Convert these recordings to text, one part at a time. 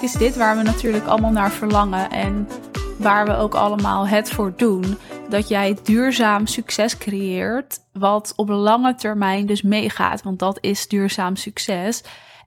Is dit waar we natuurlijk allemaal naar verlangen en waar we ook allemaal het voor doen. Dat jij duurzaam succes creëert, wat op lange termijn dus meegaat. Want dat is duurzaam succes.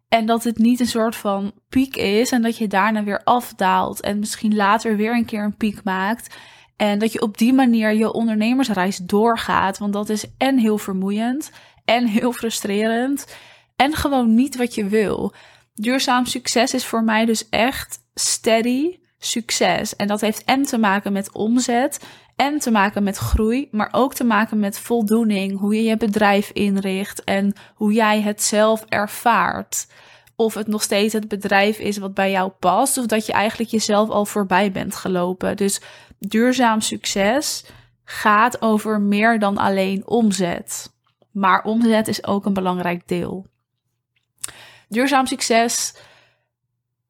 En dat het niet een soort van piek is en dat je daarna weer afdaalt en misschien later weer een keer een piek maakt. En dat je op die manier je ondernemersreis doorgaat. Want dat is en heel vermoeiend en heel frustrerend en gewoon niet wat je wil. Duurzaam succes is voor mij dus echt steady succes. En dat heeft en te maken met omzet en te maken met groei, maar ook te maken met voldoening, hoe je je bedrijf inricht en hoe jij het zelf ervaart. Of het nog steeds het bedrijf is wat bij jou past, of dat je eigenlijk jezelf al voorbij bent gelopen. Dus duurzaam succes gaat over meer dan alleen omzet. Maar omzet is ook een belangrijk deel. Duurzaam succes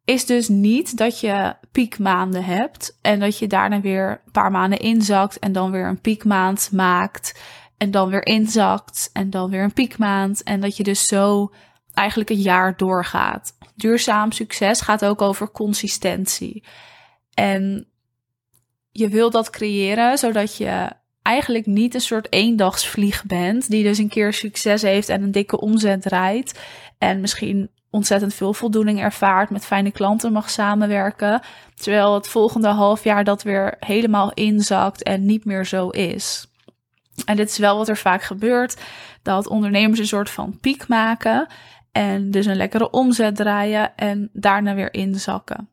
is dus niet dat je piekmaanden hebt en dat je daarna weer een paar maanden inzakt en dan weer een piekmaand maakt en dan weer inzakt en dan weer een piekmaand en dat je dus zo eigenlijk een jaar doorgaat. Duurzaam succes gaat ook over consistentie. En je wil dat creëren zodat je eigenlijk niet een soort eendagsvlieg bent, die dus een keer succes heeft en een dikke omzet draait en misschien ontzettend veel voldoening ervaart, met fijne klanten mag samenwerken, terwijl het volgende half jaar dat weer helemaal inzakt en niet meer zo is. En dit is wel wat er vaak gebeurt, dat ondernemers een soort van piek maken en dus een lekkere omzet draaien en daarna weer inzakken.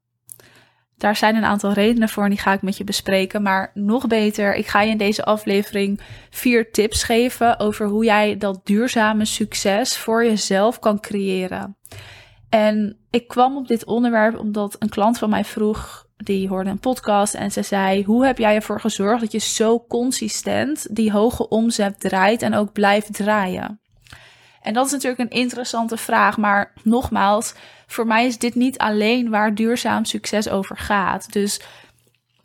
Daar zijn een aantal redenen voor en die ga ik met je bespreken. Maar nog beter, ik ga je in deze aflevering vier tips geven over hoe jij dat duurzame succes voor jezelf kan creëren. En ik kwam op dit onderwerp omdat een klant van mij vroeg, die hoorde een podcast en ze zei: Hoe heb jij ervoor gezorgd dat je zo consistent die hoge omzet draait en ook blijft draaien? En dat is natuurlijk een interessante vraag, maar nogmaals, voor mij is dit niet alleen waar duurzaam succes over gaat. Dus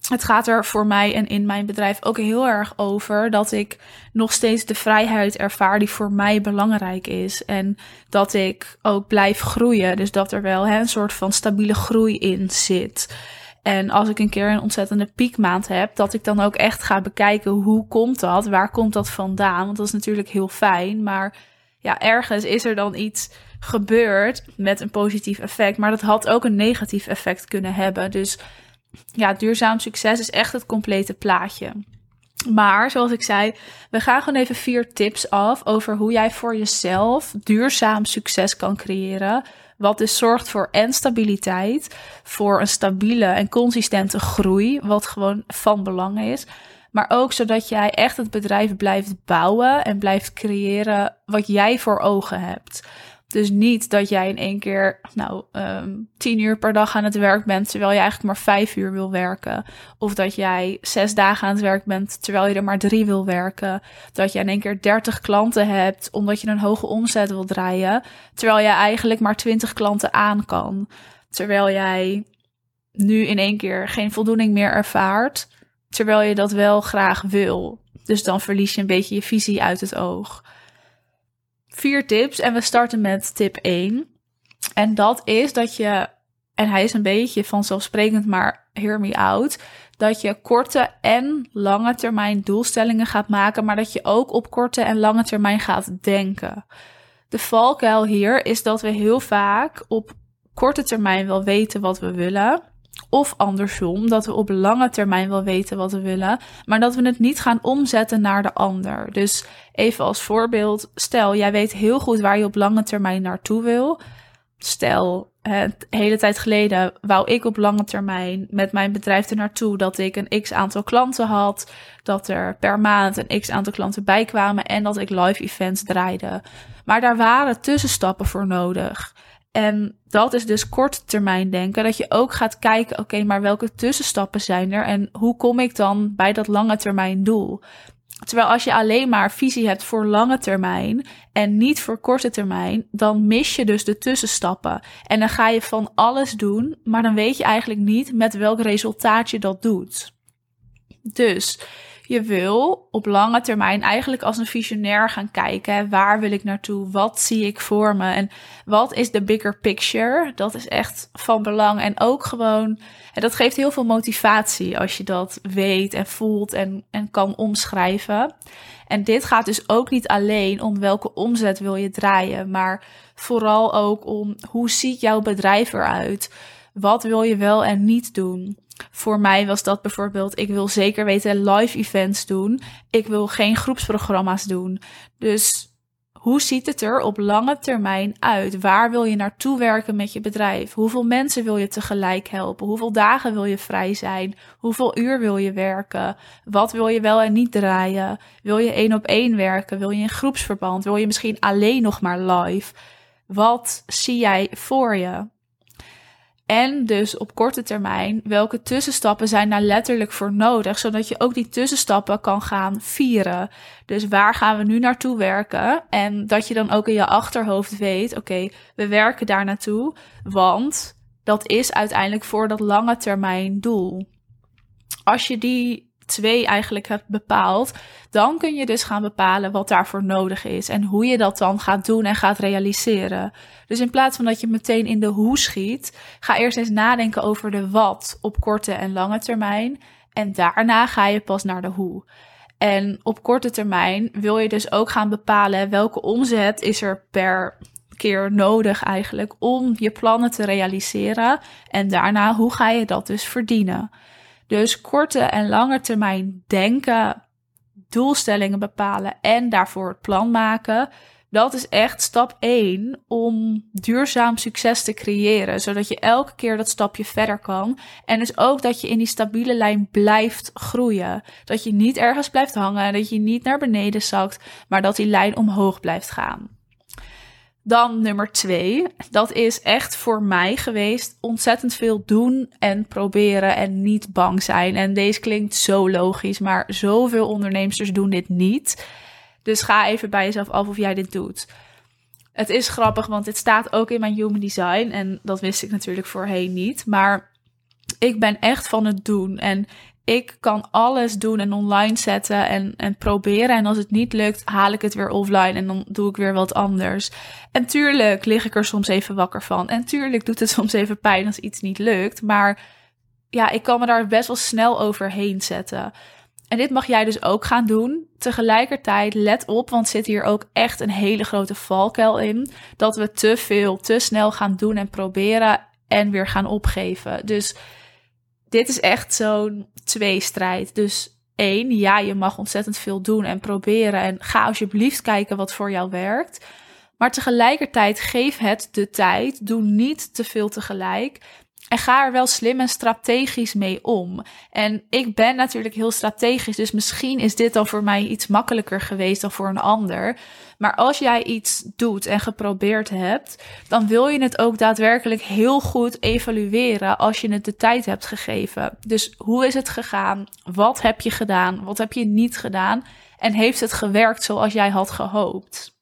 het gaat er voor mij en in mijn bedrijf ook heel erg over dat ik nog steeds de vrijheid ervaar die voor mij belangrijk is. En dat ik ook blijf groeien. Dus dat er wel hè, een soort van stabiele groei in zit. En als ik een keer een ontzettende piekmaand heb, dat ik dan ook echt ga bekijken hoe komt dat? Waar komt dat vandaan? Want dat is natuurlijk heel fijn. Maar ja, ergens is er dan iets gebeurd met een positief effect. Maar dat had ook een negatief effect kunnen hebben. Dus ja, duurzaam succes is echt het complete plaatje. Maar zoals ik zei, we gaan gewoon even vier tips af over hoe jij voor jezelf duurzaam succes kan creëren. Wat dus zorgt voor en stabiliteit, voor een stabiele en consistente groei, wat gewoon van belang is. Maar ook zodat jij echt het bedrijf blijft bouwen en blijft creëren wat jij voor ogen hebt. Dus niet dat jij in één keer, nou, um, tien uur per dag aan het werk bent, terwijl je eigenlijk maar vijf uur wil werken. Of dat jij zes dagen aan het werk bent, terwijl je er maar drie wil werken. Dat je in één keer dertig klanten hebt, omdat je een hoge omzet wil draaien, terwijl je eigenlijk maar twintig klanten aan kan. Terwijl jij nu in één keer geen voldoening meer ervaart, terwijl je dat wel graag wil. Dus dan verlies je een beetje je visie uit het oog. Vier tips en we starten met tip 1. En dat is dat je, en hij is een beetje vanzelfsprekend, maar hear me out. Dat je korte en lange termijn doelstellingen gaat maken, maar dat je ook op korte en lange termijn gaat denken. De valkuil hier is dat we heel vaak op korte termijn wel weten wat we willen. Of andersom, dat we op lange termijn wel weten wat we willen, maar dat we het niet gaan omzetten naar de ander. Dus even als voorbeeld, stel jij weet heel goed waar je op lange termijn naartoe wil. Stel, een hele tijd geleden wou ik op lange termijn met mijn bedrijf er naartoe dat ik een x aantal klanten had, dat er per maand een x aantal klanten bijkwamen en dat ik live events draaide. Maar daar waren tussenstappen voor nodig. En dat is dus korte termijn denken. Dat je ook gaat kijken, oké, maar welke tussenstappen zijn er en hoe kom ik dan bij dat lange termijn doel? Terwijl als je alleen maar visie hebt voor lange termijn en niet voor korte termijn, dan mis je dus de tussenstappen. En dan ga je van alles doen, maar dan weet je eigenlijk niet met welk resultaat je dat doet. Dus Je wil op lange termijn eigenlijk als een visionair gaan kijken. Waar wil ik naartoe? Wat zie ik voor me? En wat is de bigger picture? Dat is echt van belang. En ook gewoon, dat geeft heel veel motivatie als je dat weet en voelt en, en kan omschrijven. En dit gaat dus ook niet alleen om welke omzet wil je draaien, maar vooral ook om hoe ziet jouw bedrijf eruit? Wat wil je wel en niet doen? Voor mij was dat bijvoorbeeld, ik wil zeker weten live events doen. Ik wil geen groepsprogramma's doen. Dus hoe ziet het er op lange termijn uit? Waar wil je naartoe werken met je bedrijf? Hoeveel mensen wil je tegelijk helpen? Hoeveel dagen wil je vrij zijn? Hoeveel uur wil je werken? Wat wil je wel en niet draaien? Wil je één op één werken? Wil je in groepsverband? Wil je misschien alleen nog maar live? Wat zie jij voor je? En dus op korte termijn, welke tussenstappen zijn daar letterlijk voor nodig, zodat je ook die tussenstappen kan gaan vieren. Dus waar gaan we nu naartoe werken? En dat je dan ook in je achterhoofd weet, oké, we werken daar naartoe, want dat is uiteindelijk voor dat lange termijn doel. Als je die twee eigenlijk hebt bepaald, dan kun je dus gaan bepalen wat daarvoor nodig is en hoe je dat dan gaat doen en gaat realiseren. Dus in plaats van dat je meteen in de hoe schiet, ga eerst eens nadenken over de wat op korte en lange termijn en daarna ga je pas naar de hoe. En op korte termijn wil je dus ook gaan bepalen welke omzet is er per keer nodig eigenlijk om je plannen te realiseren en daarna hoe ga je dat dus verdienen. Dus korte en lange termijn denken, doelstellingen bepalen en daarvoor het plan maken. Dat is echt stap 1 om duurzaam succes te creëren, zodat je elke keer dat stapje verder kan. En dus ook dat je in die stabiele lijn blijft groeien. Dat je niet ergens blijft hangen, dat je niet naar beneden zakt, maar dat die lijn omhoog blijft gaan. Dan nummer twee, dat is echt voor mij geweest ontzettend veel doen en proberen en niet bang zijn. En deze klinkt zo logisch, maar zoveel ondernemers doen dit niet. Dus ga even bij jezelf af of jij dit doet. Het is grappig, want dit staat ook in mijn human design en dat wist ik natuurlijk voorheen niet. Maar ik ben echt van het doen en ik kan alles doen en online zetten en, en proberen. En als het niet lukt, haal ik het weer offline en dan doe ik weer wat anders. En tuurlijk lig ik er soms even wakker van. En tuurlijk doet het soms even pijn als iets niet lukt. Maar ja, ik kan me daar best wel snel overheen zetten. En dit mag jij dus ook gaan doen. Tegelijkertijd, let op, want zit hier ook echt een hele grote valkuil in. Dat we te veel, te snel gaan doen en proberen en weer gaan opgeven. Dus dit is echt zo'n tweestrijd. Dus één, ja, je mag ontzettend veel doen en proberen. En ga alsjeblieft kijken wat voor jou werkt. Maar tegelijkertijd geef het de tijd. Doe niet te veel tegelijk. En ga er wel slim en strategisch mee om. En ik ben natuurlijk heel strategisch, dus misschien is dit dan voor mij iets makkelijker geweest dan voor een ander. Maar als jij iets doet en geprobeerd hebt, dan wil je het ook daadwerkelijk heel goed evalueren als je het de tijd hebt gegeven. Dus hoe is het gegaan? Wat heb je gedaan? Wat heb je niet gedaan? En heeft het gewerkt zoals jij had gehoopt?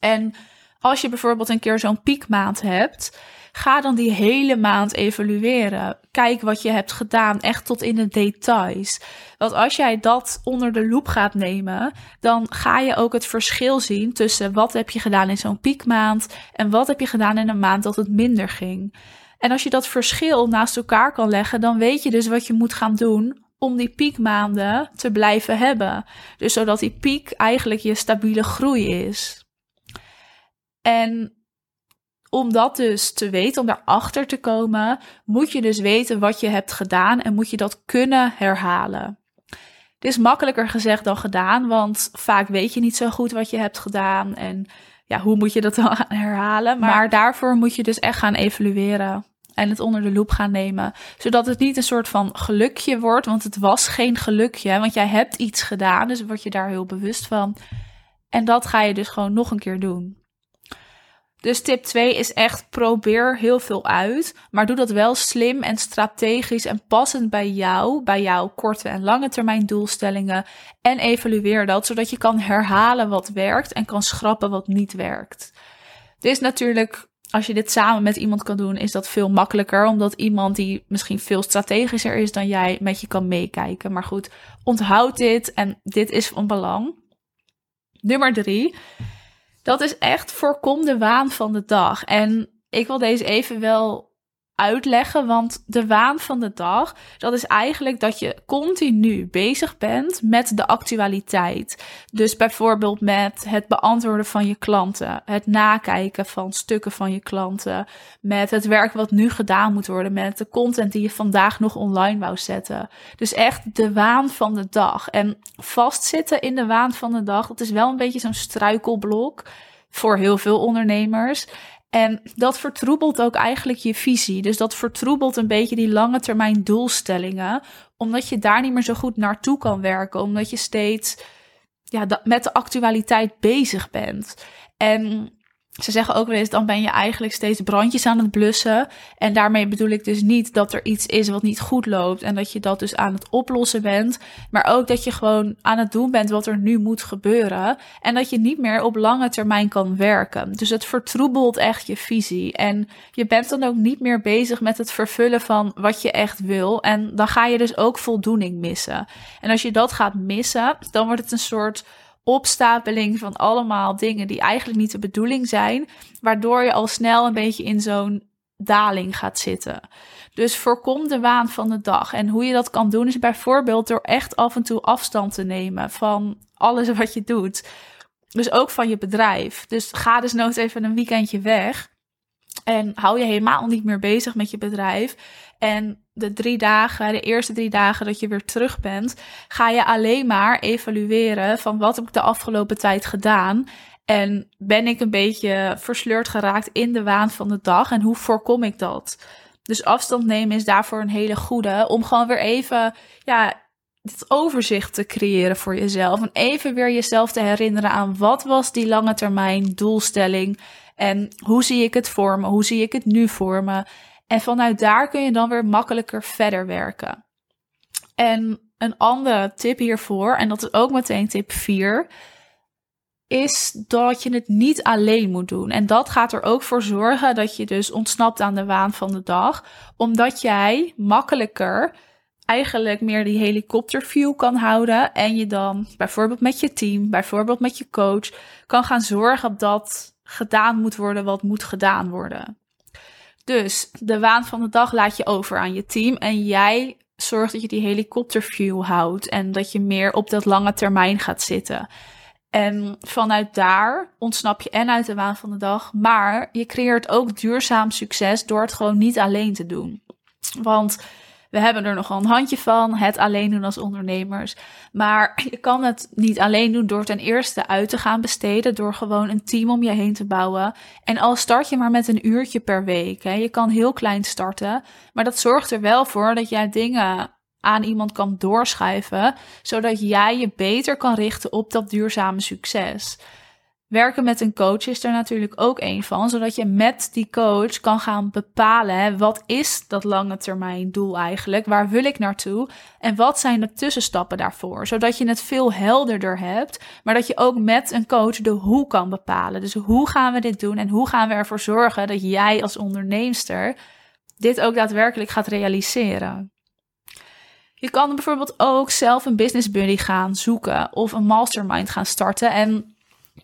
En als je bijvoorbeeld een keer zo'n piekmaand hebt Ga dan die hele maand evalueren. Kijk wat je hebt gedaan, echt tot in de details. Want als jij dat onder de loep gaat nemen, dan ga je ook het verschil zien tussen wat heb je gedaan in zo'n piekmaand en wat heb je gedaan in een maand dat het minder ging. En als je dat verschil naast elkaar kan leggen, dan weet je dus wat je moet gaan doen om die piekmaanden te blijven hebben. Dus zodat die piek eigenlijk je stabiele groei is. En om dat dus te weten, om daarachter te komen, moet je dus weten wat je hebt gedaan en moet je dat kunnen herhalen. Het is makkelijker gezegd dan gedaan, want vaak weet je niet zo goed wat je hebt gedaan en ja, hoe moet je dat dan herhalen? Maar, maar daarvoor moet je dus echt gaan evalueren en het onder de loep gaan nemen, zodat het niet een soort van gelukje wordt, want het was geen gelukje, want jij hebt iets gedaan, dus word je daar heel bewust van. En dat ga je dus gewoon nog een keer doen. Dus tip 2 is echt probeer heel veel uit, maar doe dat wel slim en strategisch en passend bij jou, bij jouw korte en lange termijn doelstellingen en evalueer dat zodat je kan herhalen wat werkt en kan schrappen wat niet werkt. Dit is natuurlijk als je dit samen met iemand kan doen, is dat veel makkelijker. Omdat iemand die misschien veel strategischer is dan jij met je kan meekijken. Maar goed, onthoud dit en dit is van belang. Nummer drie. Dat is echt voorkom de waan van de dag. En ik wil deze even wel uitleggen. Want de waan van de dag, dat is eigenlijk dat je continu bezig bent met de actualiteit. Dus bijvoorbeeld met het beantwoorden van je klanten, het nakijken van stukken van je klanten, met het werk wat nu gedaan moet worden, met de content die je vandaag nog online wou zetten. Dus echt de waan van de dag. En vastzitten in de waan van de dag, dat is wel een beetje zo'n struikelblok voor heel veel ondernemers. En dat vertroebelt ook eigenlijk je visie. Dus dat vertroebelt een beetje die lange termijn doelstellingen. Omdat je daar niet meer zo goed naartoe kan werken. Omdat je steeds ja, met de actualiteit bezig bent. En ze zeggen ook wel eens, dan ben je eigenlijk steeds brandjes aan het blussen. En daarmee bedoel ik dus niet dat er iets is wat niet goed loopt en dat je dat dus aan het oplossen bent. Maar ook dat je gewoon aan het doen bent wat er nu moet gebeuren. En dat je niet meer op lange termijn kan werken. Dus het vertroebelt echt je visie. En je bent dan ook niet meer bezig met het vervullen van wat je echt wil. En dan ga je dus ook voldoening missen. En als je dat gaat missen, dan wordt het een soort opstapeling van allemaal dingen die eigenlijk niet de bedoeling zijn, waardoor je al snel een beetje in zo'n daling gaat zitten. Dus voorkom de waan van de dag. En hoe je dat kan doen is bijvoorbeeld door echt af en toe afstand te nemen van alles wat je doet. Dus ook van je bedrijf. Dus ga dus nooit even een weekendje weg. En hou je helemaal niet meer bezig met je bedrijf. En de drie dagen, de eerste drie dagen dat je weer terug bent, ga je alleen maar evalueren van wat heb ik de afgelopen tijd gedaan. En ben ik een beetje versleurd geraakt in de waan van de dag en hoe voorkom ik dat? Dus afstand nemen is daarvoor een hele goede om gewoon weer even ja, het overzicht te creëren voor jezelf. En even weer jezelf te herinneren aan wat was die lange termijn doelstelling en hoe zie ik het voor me? Hoe zie ik het nu voor me? En vanuit daar kun je dan weer makkelijker verder werken. En een andere tip hiervoor, en dat is ook meteen tip 4, is dat je het niet alleen moet doen. En dat gaat er ook voor zorgen dat je dus ontsnapt aan de waan van de dag, omdat jij makkelijker eigenlijk meer die helikopterview kan houden en je dan bijvoorbeeld met je team, bijvoorbeeld met je coach, kan gaan zorgen dat gedaan moet worden wat moet gedaan worden. Dus de waan van de dag laat je over aan je team en jij zorgt dat je die helikopterview houdt en dat je meer op dat lange termijn gaat zitten. En vanuit daar ontsnap je en uit de waan van de dag, maar je creëert ook duurzaam succes door het gewoon niet alleen te doen. Want we hebben er nogal een handje van, het alleen doen als ondernemers. Maar je kan het niet alleen doen door ten eerste uit te gaan besteden, door gewoon een team om je heen te bouwen. En al start je maar met een uurtje per week. Hè. Je kan heel klein starten, maar dat zorgt er wel voor dat jij dingen aan iemand kan doorschuiven, zodat jij je beter kan richten op dat duurzame succes. Werken met een coach is er natuurlijk ook een van, zodat je met die coach kan gaan bepalen wat is dat lange termijn doel eigenlijk, waar wil ik naartoe en wat zijn de tussenstappen daarvoor, zodat je het veel helderder hebt, maar dat je ook met een coach de hoe kan bepalen. Dus hoe gaan we dit doen en hoe gaan we ervoor zorgen dat jij als onderneemster dit ook daadwerkelijk gaat realiseren. Je kan bijvoorbeeld ook zelf een business buddy gaan zoeken of een mastermind gaan starten en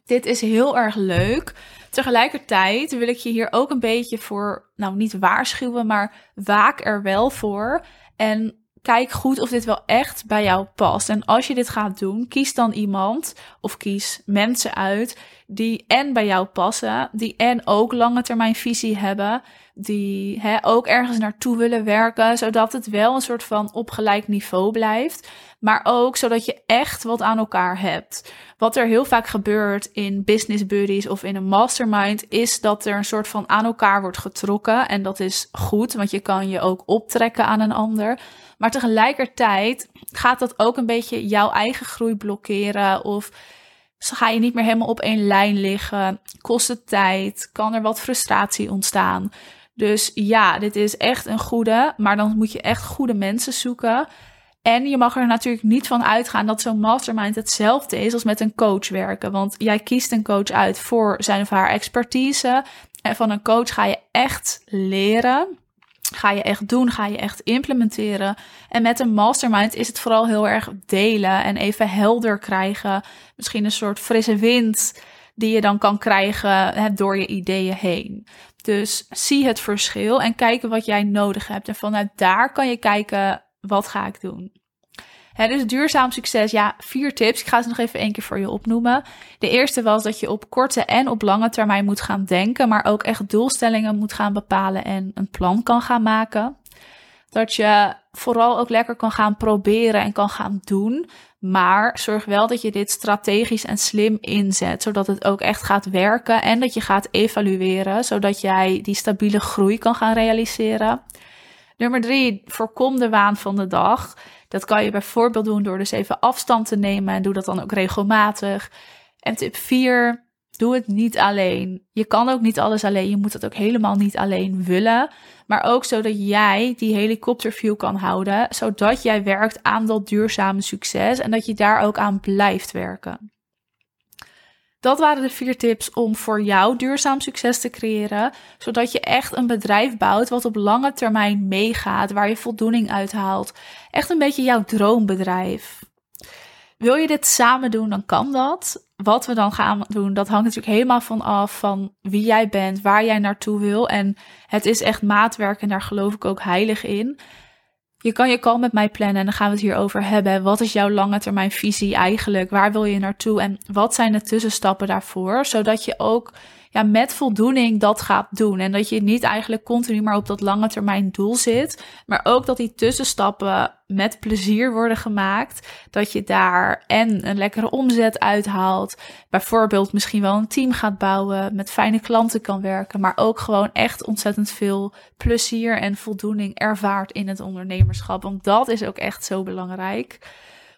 dit is heel erg leuk. Tegelijkertijd wil ik je hier ook een beetje voor, nou niet waarschuwen, maar waak er wel voor. En kijk goed of dit wel echt bij jou past. En als je dit gaat doen, kies dan iemand of kies mensen uit die en bij jou passen, die en ook lange termijn visie hebben, die hè, ook ergens naartoe willen werken, zodat het wel een soort van op gelijk niveau blijft, maar ook zodat je echt wat aan elkaar hebt. Wat er heel vaak gebeurt in business buddies of in een mastermind, is dat er een soort van aan elkaar wordt getrokken. En dat is goed, want je kan je ook optrekken aan een ander. Maar tegelijkertijd gaat dat ook een beetje jouw eigen groei blokkeren of ga je niet meer helemaal op één lijn liggen, kost het tijd, kan er wat frustratie ontstaan. Dus ja, dit is echt een goede, maar dan moet je echt goede mensen zoeken. En je mag er natuurlijk niet van uitgaan dat zo'n mastermind hetzelfde is als met een coach werken. Want jij kiest een coach uit voor zijn of haar expertise. En van een coach ga je echt leren. Ga je echt doen, ga je echt implementeren. En met een mastermind is het vooral heel erg delen en even helder krijgen. Misschien een soort frisse wind die je dan kan krijgen door je ideeën heen. Dus zie het verschil en kijken wat jij nodig hebt. En vanuit daar kan je kijken, wat ga ik doen? Hè, dus duurzaam succes, ja, vier tips. Ik ga ze nog even één keer voor je opnoemen. De eerste was dat je op korte en op lange termijn moet gaan denken, maar ook echt doelstellingen moet gaan bepalen en een plan kan gaan maken. Dat je vooral ook lekker kan gaan proberen en kan gaan doen. Maar zorg wel dat je dit strategisch en slim inzet, zodat het ook echt gaat werken en dat je gaat evalueren, zodat jij die stabiele groei kan gaan realiseren. Nummer drie, voorkom de waan van de dag. Dat kan je bijvoorbeeld doen door dus even afstand te nemen en doe dat dan ook regelmatig. En tip 4, doe het niet alleen. Je kan ook niet alles alleen. Je moet het ook helemaal niet alleen willen. Maar ook zodat jij die helikopterview kan houden. Zodat jij werkt aan dat duurzame succes. En dat je daar ook aan blijft werken. Dat waren de vier tips om voor jou duurzaam succes te creëren, zodat je echt een bedrijf bouwt wat op lange termijn meegaat, waar je voldoening uithaalt. Echt een beetje jouw droombedrijf. Wil je dit samen doen, dan kan dat. Wat we dan gaan doen, dat hangt natuurlijk helemaal van af van wie jij bent, waar jij naartoe wil. En het is echt maatwerk en daar geloof ik ook heilig in. Je kan je call met mij plannen en dan gaan we het hierover hebben. Wat is jouw lange termijn visie eigenlijk? Waar wil je naartoe? En wat zijn de tussenstappen daarvoor? Zodat je ook met voldoening dat gaat doen. En dat je niet eigenlijk continu maar op dat lange termijn doel zit. Maar ook dat die tussenstappen met plezier worden gemaakt. Dat je daar en een lekkere omzet uithaalt. Bijvoorbeeld misschien wel een team gaat bouwen. Met fijne klanten kan werken. Maar ook gewoon echt ontzettend veel plezier en voldoening ervaart in het ondernemerschap. Want dat is ook echt zo belangrijk.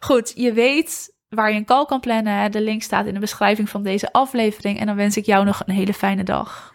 Goed, je weet waar je een call kan plannen. De link staat in de beschrijving van deze aflevering. En dan wens ik jou nog een hele fijne dag.